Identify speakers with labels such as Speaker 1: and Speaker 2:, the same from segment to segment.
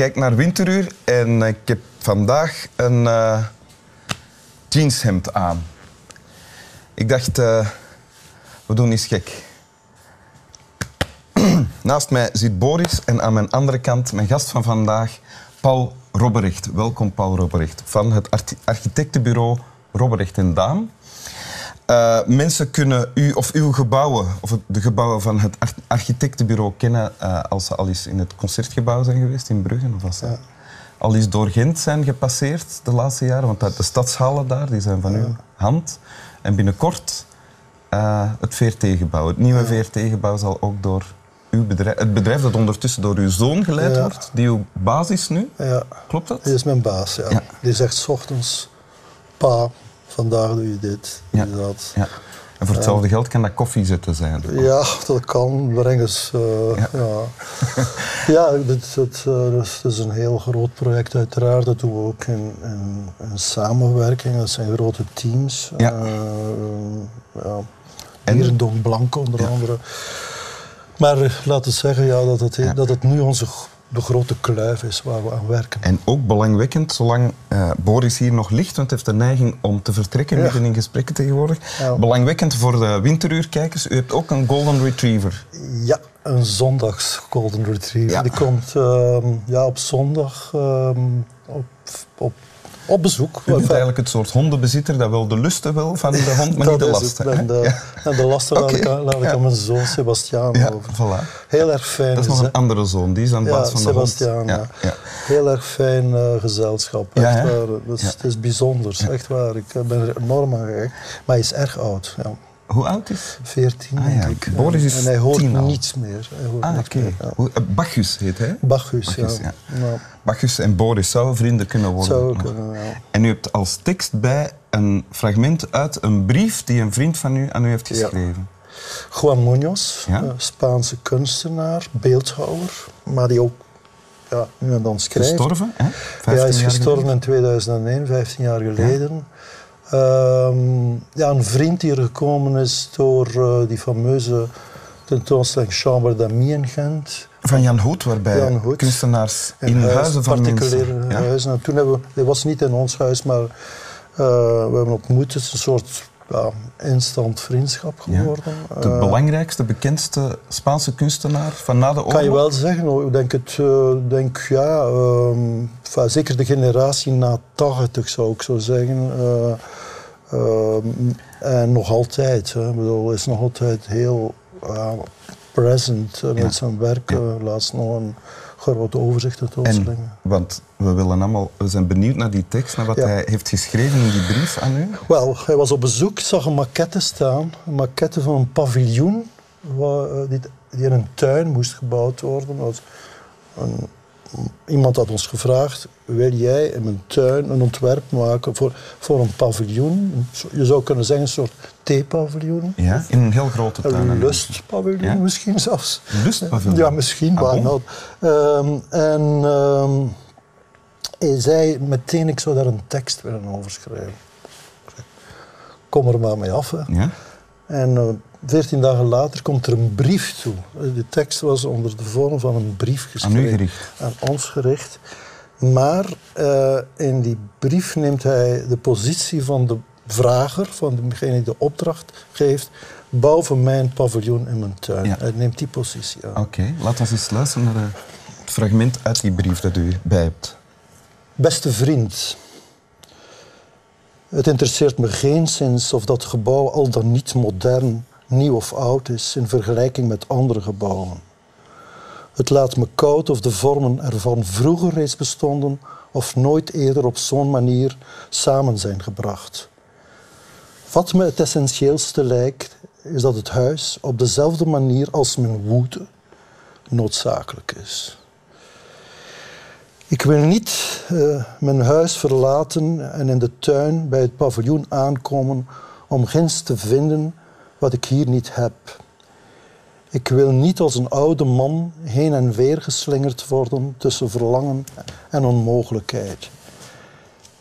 Speaker 1: Kijkt naar Winteruur en ik heb vandaag een uh, jeanshemd aan. Ik dacht, uh, we doen eens gek. Naast mij zit Boris en aan mijn andere kant mijn gast van vandaag, Paul Robberecht. Welkom, Paul Robberecht, van het architectenbureau Robberecht en Daan. Uh, mensen kunnen u of uw gebouwen, of de gebouwen van het architectenbureau kennen uh, als ze al eens in het concertgebouw zijn geweest in Brugge. Of als ze ja. al eens door Gent zijn gepasseerd de laatste jaren. Want de stadshallen daar die zijn van ja. uw hand. En binnenkort uh, het VRT-gebouw. Het nieuwe VRT-gebouw zal ook door uw bedrijf, het bedrijf dat ondertussen door uw zoon geleid wordt, die uw baas is nu. Klopt dat?
Speaker 2: Die is mijn baas, ja. Die zegt s ochtends, pa, vandaag doe je dit,
Speaker 1: ja.
Speaker 2: dat.
Speaker 1: Ja. En voor hetzelfde geld kan dat koffie zitten zijn.
Speaker 2: Ja, dat kan. Breng eens. Uh, ja, ja. ja dit, dit, uh, dus, het is een heel groot project, uiteraard. Dat doen we ook in, in, in samenwerking. Dat zijn grote teams.
Speaker 1: Ja.
Speaker 2: Uh, ja. Hier in Don Blanco onder andere. Maar laten we zeggen ja, dat, het, dat het nu onze de grote kluif is waar we aan werken.
Speaker 1: En ook belangwekkend, zolang uh, Boris hier nog ligt, want hij heeft de neiging om te vertrekken ja. midden in gesprekken tegenwoordig. Ja. Belangwekkend voor de winteruurkijkers, u hebt ook een Golden Retriever.
Speaker 2: Ja, een zondags Golden Retriever. Ja. Die komt uh, ja, op zondag uh, op, op op bezoek.
Speaker 1: U bent eigenlijk het soort hondenbezitter dat wel de lusten wil van de hond, maar niet de lasten.
Speaker 2: En de, ja. en de lasten laat ik, laat ik aan mijn zoon Sebastiaan
Speaker 1: ja,
Speaker 2: over.
Speaker 1: Voilà.
Speaker 2: Heel erg fijn.
Speaker 1: Dat is nog een andere zoon, die is aan de baas van de hond.
Speaker 2: Ja, ja. Heel erg fijn uh, gezelschap. Echt waar. Dus Het is bijzonder, echt waar. Ik ben er enorm aan gehecht. Maar hij is erg oud. Ja.
Speaker 1: Hoe oud is
Speaker 2: 14,
Speaker 1: ah, ja.
Speaker 2: ik.
Speaker 1: Boris is
Speaker 2: en hij hoort niets meer. Hij hoort
Speaker 1: ah, oké.
Speaker 2: ja.
Speaker 1: Okay. Bacchus heet hij?
Speaker 2: Bacchus,
Speaker 1: Bacchus
Speaker 2: ja.
Speaker 1: ja. Bacchus en Boris zouden vrienden kunnen worden.
Speaker 2: Zou kunnen, ja.
Speaker 1: En u hebt als tekst bij een fragment uit een brief die een vriend van u aan u heeft geschreven.
Speaker 2: Juan Muñoz, ja? Spaanse kunstenaar, beeldhouwer, maar die ook ja, nu en dan schrijft.
Speaker 1: Gestorven, hè?
Speaker 2: Ja, hij is gestorven in 2001, 15 jaar geleden. Um, ja, een vriend die er gekomen is door uh, die fameuze tentoonstelling Chambre d'Amis in Gent.
Speaker 1: Van Jan Hoed, waarbij
Speaker 2: Jan Hoed.
Speaker 1: kunstenaars in, huizen van
Speaker 2: particuliere
Speaker 1: mensen...
Speaker 2: huizen. En toen hebben we, hij was niet in ons huis, maar uh, we hebben ontmoet. Het is een soort ja, instant vriendschap geworden.
Speaker 1: Ja. De uh, belangrijkste, bekendste Spaanse kunstenaar van na de oorlog?
Speaker 2: Kan je wel zeggen. Ik denk, het, uh, denk ja, um, enfin, zeker de generatie na 80 zou ik zo zeggen. Uh, en nog altijd. Hè. Ik bedoel, is nog altijd heel present met zijn werk. Laatst nog een groot overzicht tentoonstellingen.
Speaker 1: Want we, willen allemaal, we zijn benieuwd naar die tekst, naar wat ja. hij heeft geschreven in die brief aan u.
Speaker 2: Wel, hij was op bezoek, zag een maquette staan. Een maquette van een paviljoen waar, die, in een tuin moest gebouwd worden. Was een, iemand had ons gevraagd, wil jij in mijn tuin een ontwerp maken voor, voor een paviljoen? Je zou kunnen zeggen een soort theepaviljoen.
Speaker 1: Ja, in een heel grote tuin.
Speaker 2: Een lustpaviljoen ja? misschien zelfs.
Speaker 1: Een lustpaviljoen?
Speaker 2: Ja, misschien.
Speaker 1: Ah,
Speaker 2: nou, um, en um, hij zei meteen, ik zou daar een tekst willen over schrijven. Kom er maar mee af. Hè.
Speaker 1: Ja?
Speaker 2: En uh, veertien dagen later komt er een brief toe. De tekst was onder de vorm van een brief geschreven.
Speaker 1: Aan u gericht?
Speaker 2: Aan ons gericht. Maar uh, in die brief neemt hij de positie van de vrager, van degene die de opdracht geeft, bouw voor mij een paviljoen in mijn tuin.
Speaker 1: Ja.
Speaker 2: Hij neemt die positie aan.
Speaker 1: Oké, okay. laten we eens luisteren naar het fragment uit die brief dat u bij hebt.
Speaker 2: Beste vriend, het interesseert me geenszins of dat gebouw al dan niet modern, nieuw of oud is in vergelijking met andere gebouwen. Het laat me koud of de vormen ervan vroeger reeds bestonden of nooit eerder op zo'n manier samen zijn gebracht. Wat me het essentieelste lijkt, is dat het huis op dezelfde manier als mijn woede noodzakelijk is. Ik wil niet uh, mijn huis verlaten en in de tuin bij het paviljoen aankomen om ginds te vinden wat ik hier niet heb. Ik wil niet als een oude man heen en weer geslingerd worden tussen verlangen en onmogelijkheid.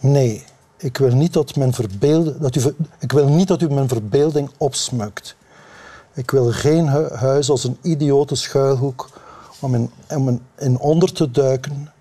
Speaker 2: Nee, ik wil niet dat, verbeeld, dat, u, ik wil niet dat u mijn verbeelding opsmukt. Ik wil geen hu huis als een idiote schuilhoek om in, in, onder te duiken.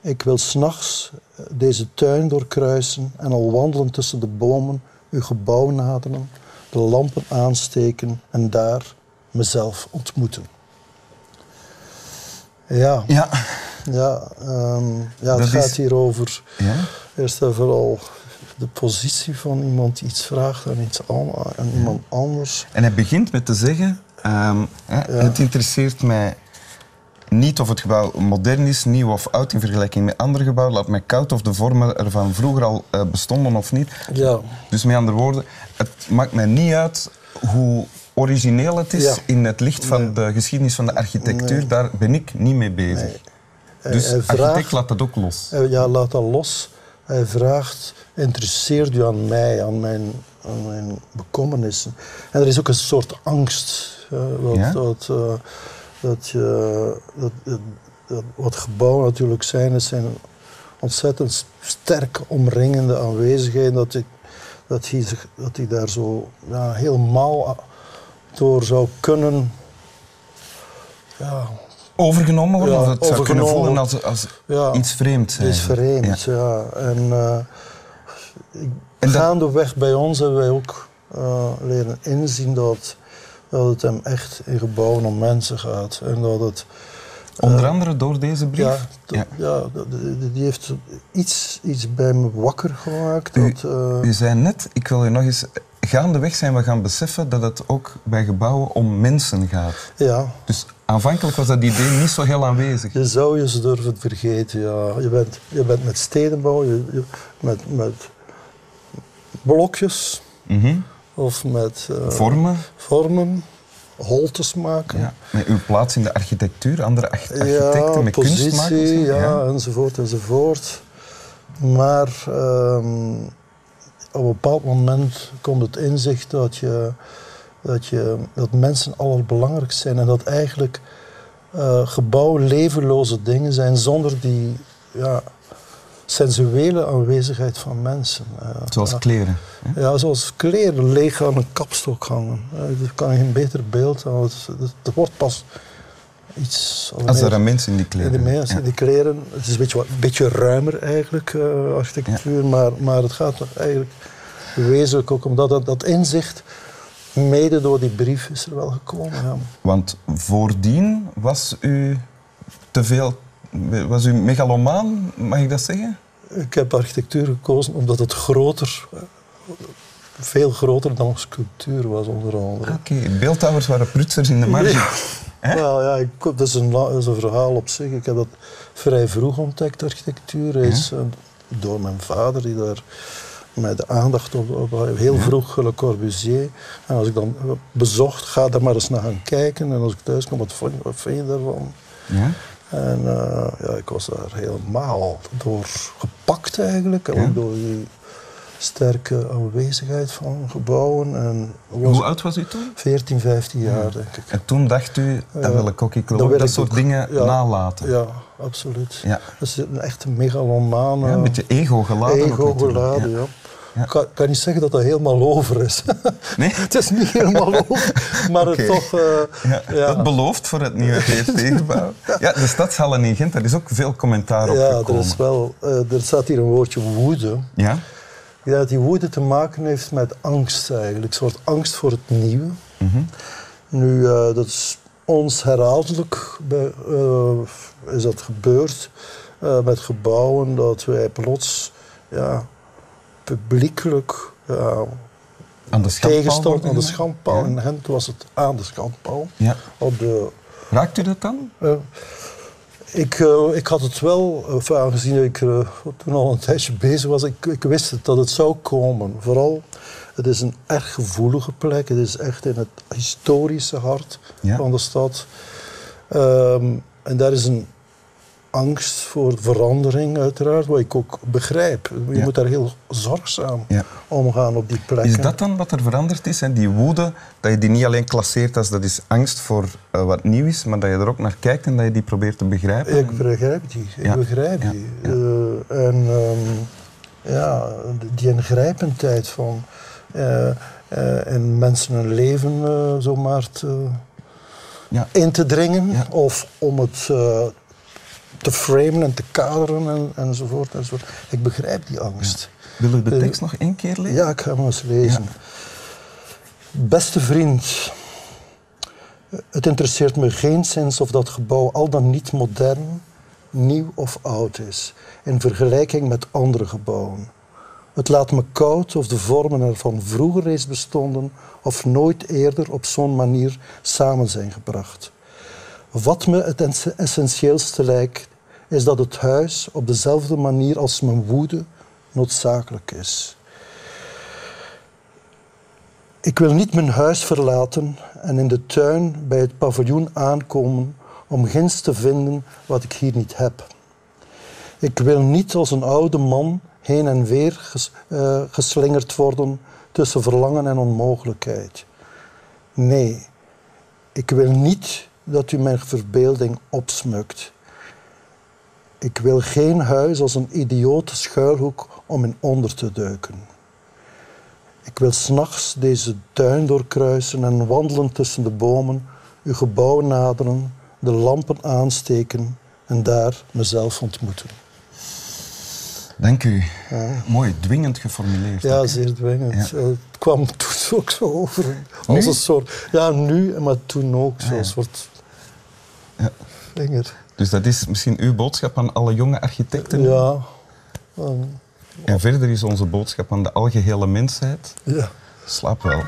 Speaker 2: Ik wil s'nachts deze tuin doorkruisen en al wandelen tussen de bomen uw gebouw naderen, de lampen aansteken en daar mezelf ontmoeten. Ja,
Speaker 1: Ja.
Speaker 2: ja, ehm, ja het gaat
Speaker 1: is-
Speaker 2: hier over
Speaker 1: ja.
Speaker 2: eerst en vooral de positie van iemand die iets vraagt aan, iets an- aan iemand anders.
Speaker 1: En hij begint met te zeggen, ehm, hè, het interesseert mij niet of het gebouw modern is, nieuw of oud in vergelijking met andere gebouwen. Laat mij koud of de vormen ervan vroeger al eh, bestonden of niet.
Speaker 2: Ja,
Speaker 1: Dus met andere woorden, het maakt mij niet uit hoe origineel het is
Speaker 2: Ja.
Speaker 1: in het licht van de geschiedenis van de architectuur. Daar ben ik niet mee bezig. Dus
Speaker 2: hij
Speaker 1: architect laat dat ook los.
Speaker 2: ja, laat dat los. Hij vraagt, interesseert u aan mij, aan mijn, aan mijn bekommernissen. En er is ook een soort angst. eh,
Speaker 1: Ja?
Speaker 2: dat, eh, dat je, dat, dat- dat- wat gebouwen natuurlijk zijn, het zijn ontzettend sterk omringende aanwezigheden. Dat ik, dat hij, dat hij daar zo ja, helemaal door zou kunnen. Ja,
Speaker 1: Overgenomen worden,
Speaker 2: Ja,
Speaker 1: of het zou kunnen voelen als, als
Speaker 2: ja,
Speaker 1: iets
Speaker 2: is
Speaker 1: eigenlijk.
Speaker 2: vreemd, ja. En, eh, ik-
Speaker 1: En dat-
Speaker 2: gaandeweg bij ons hebben wij ook eh, leren inzien dat, dat het hem echt in gebouwen om mensen gaat. En dat het...
Speaker 1: Onder andere door deze brief.
Speaker 2: Ja,
Speaker 1: Ja.
Speaker 2: die die heeft iets, iets bij me wakker gemaakt.
Speaker 1: U-
Speaker 2: Dat, eh,
Speaker 1: U zei net, ik wil u nog eens... Gaandeweg zijn we gaan beseffen dat het ook bij gebouwen om mensen gaat.
Speaker 2: ja,
Speaker 1: Dus aanvankelijk was dat idee niet zo heel aanwezig.
Speaker 2: je zou je ze durven vergeten. Ja. Je, bent, je bent met stedenbouw, je, je- met, met blokjes
Speaker 1: Mhm.
Speaker 2: Of met eh,
Speaker 1: Vormen,
Speaker 2: vormen, holtes maken.
Speaker 1: ja. met uw plaats in de architectuur, andere arch- architecten, met kunstmakers.
Speaker 2: positie,
Speaker 1: hè?
Speaker 2: ja, enzovoort, enzovoort. Maar ehm, op een bepaald moment komt het inzicht dat, je, dat, je, dat mensen allerbelangrijkst zijn en dat eigenlijk eh, gebouwen levenloze dingen zijn zonder die ja, sensuele aanwezigheid van mensen. Eh,
Speaker 1: Zoals kleren. hè?
Speaker 2: Ja, zoals kleren leeg aan een kapstok hangen. Eh, Dat kan je geen beter beeld aan. Het, wordt pas iets...
Speaker 1: Als er een mens in die
Speaker 2: in
Speaker 1: kleren
Speaker 2: de mensen,
Speaker 1: ja.
Speaker 2: die kleren. Het is een beetje, wat- een beetje ruimer eigenlijk, eh, architectuur. Maar, maar het gaat eigenlijk wezenlijk ook om dat, dat, dat inzicht, mede door die brief, is er wel gekomen. Ja.
Speaker 1: Want voordien was u te veel... Was u megalomaan, mag ik dat zeggen?
Speaker 2: Ik heb architectuur gekozen omdat het groter, veel groter dan sculptuur was onder andere.
Speaker 1: Oké, beeldhouwers waren prutsers in de marge. Hè?
Speaker 2: Ja, ik, dat, is een, dat is een verhaal op zich. Ik heb dat vrij vroeg ontdekt, architectuur. Eh, door mijn vader, die daar mij de aandacht op, op heel vroeg Le Corbusier. En als ik dan bezocht, ga daar maar eens naar gaan kijken. En als ik thuis kom, wat vond wat vind je daarvan?
Speaker 1: Ja?
Speaker 2: En eh, ja, ik was daar helemaal door gepakt eigenlijk. En
Speaker 1: Ja.
Speaker 2: ook door die sterke aanwezigheid van gebouwen. En
Speaker 1: Hoe oud was u toen?
Speaker 2: 14, 15 jaar, denk ik.
Speaker 1: En toen dacht u, dat wil ik ook. Ik wil
Speaker 2: Dat
Speaker 1: soort
Speaker 2: ook.
Speaker 1: dingen nalaten.
Speaker 2: Ja, absoluut.
Speaker 1: Ja.
Speaker 2: Dat is een echte megalomaan.
Speaker 1: Ja, een beetje ego geladen.
Speaker 2: ego geladen,
Speaker 1: Ja.
Speaker 2: Ja.
Speaker 1: Ja.
Speaker 2: Ik kan, kan niet zeggen dat dat helemaal over is.
Speaker 1: Nee?
Speaker 2: het is niet helemaal over, maar het toch... eh,
Speaker 1: Ja,
Speaker 2: ja.
Speaker 1: Dat belooft voor het nieuwe TST-gebouw. Ja, de stadshallen in Gent, daar is ook veel commentaar op
Speaker 2: ja, er,
Speaker 1: gekomen.
Speaker 2: is wel, eh, er staat hier een woordje woede.
Speaker 1: Ja?
Speaker 2: Ik denk dat die woede te maken heeft met angst eigenlijk. Een soort angst voor het nieuwe.
Speaker 1: Mhm.
Speaker 2: Nu, eh, dat is ons herhaaldelijk bij, is dat gebeurd met gebouwen dat wij plots ja, publiekelijk ja,
Speaker 1: Aan de schandpaal
Speaker 2: tegenstand aan de schandpaal.
Speaker 1: Ja.
Speaker 2: In Gent was het aan de schandpaal.
Speaker 1: Ja.
Speaker 2: Op de,
Speaker 1: Raakt u dat dan?
Speaker 2: eh, ik, eh, ik had het wel, of aangezien ik eh, toen al een tijdje bezig was, ik, ik wist het, dat het zou komen. Vooral, het is een erg gevoelige plek. Het is echt in het historische hart
Speaker 1: Ja.
Speaker 2: van de stad. Ehm, en daar is een angst voor verandering uiteraard, wat ik ook begrijp. Je
Speaker 1: Ja.
Speaker 2: moet daar heel zorgzaam
Speaker 1: Ja.
Speaker 2: omgaan op die plekken.
Speaker 1: Is dat dan wat er veranderd is? Hè? Die woede, dat je die niet alleen klasseert als dat is angst voor eh, wat nieuw is, maar dat je er ook naar kijkt en dat je die probeert te begrijpen?
Speaker 2: Ik begrijp die. Ik begrijp die. Eh, en ehm, ja, die ingrijpendheid van eh, en mensen hun leven zomaar te,
Speaker 1: Ja.
Speaker 2: in te dringen of om het te framen en te kaderen en, enzovoort, enzovoort. Ik begrijp die angst.
Speaker 1: Willen we de
Speaker 2: Eh,
Speaker 1: tekst nog één keer lezen?
Speaker 2: Ja, ik ga hem eens lezen.
Speaker 1: Ja.
Speaker 2: Beste vriend, het interesseert me geen sinds of dat gebouw al dan niet modern, nieuw of oud is, in vergelijking met andere gebouwen. Het laat me koud of de vormen ervan vroeger reeds bestonden of nooit eerder op zo'n manier samen zijn gebracht. Wat me het ess- essentieelste lijkt, is dat het huis op dezelfde manier als mijn woede noodzakelijk is. Ik wil niet mijn huis verlaten en in de tuin bij het paviljoen aankomen om ginds te vinden wat ik hier niet heb. Ik wil niet als een oude man heen en weer eh, geslingerd worden tussen verlangen en onmogelijkheid. Nee, ik wil niet dat u mijn verbeelding opsmukt. Ik wil geen huis als een idiote schuilhoek om in onder te duiken. Ik wil s'nachts deze tuin doorkruisen en wandelen tussen de bomen, uw gebouw naderen, de lampen aansteken en daar mezelf ontmoeten.
Speaker 1: Dank u. Mooi, dwingend geformuleerd.
Speaker 2: Ja,
Speaker 1: ook.
Speaker 2: zeer dwingend.
Speaker 1: Ja.
Speaker 2: Eh, Het kwam toen ook zo over. Als een soort... Ja, nu, maar toen ook.
Speaker 1: Ah,
Speaker 2: Zo'n
Speaker 1: ja.
Speaker 2: soort
Speaker 1: Ja.
Speaker 2: vinger.
Speaker 1: Dus dat is misschien uw boodschap aan alle jonge architecten.
Speaker 2: Ja.
Speaker 1: En verder is onze boodschap aan de algehele mensheid.
Speaker 2: ja.
Speaker 1: Slaap wel.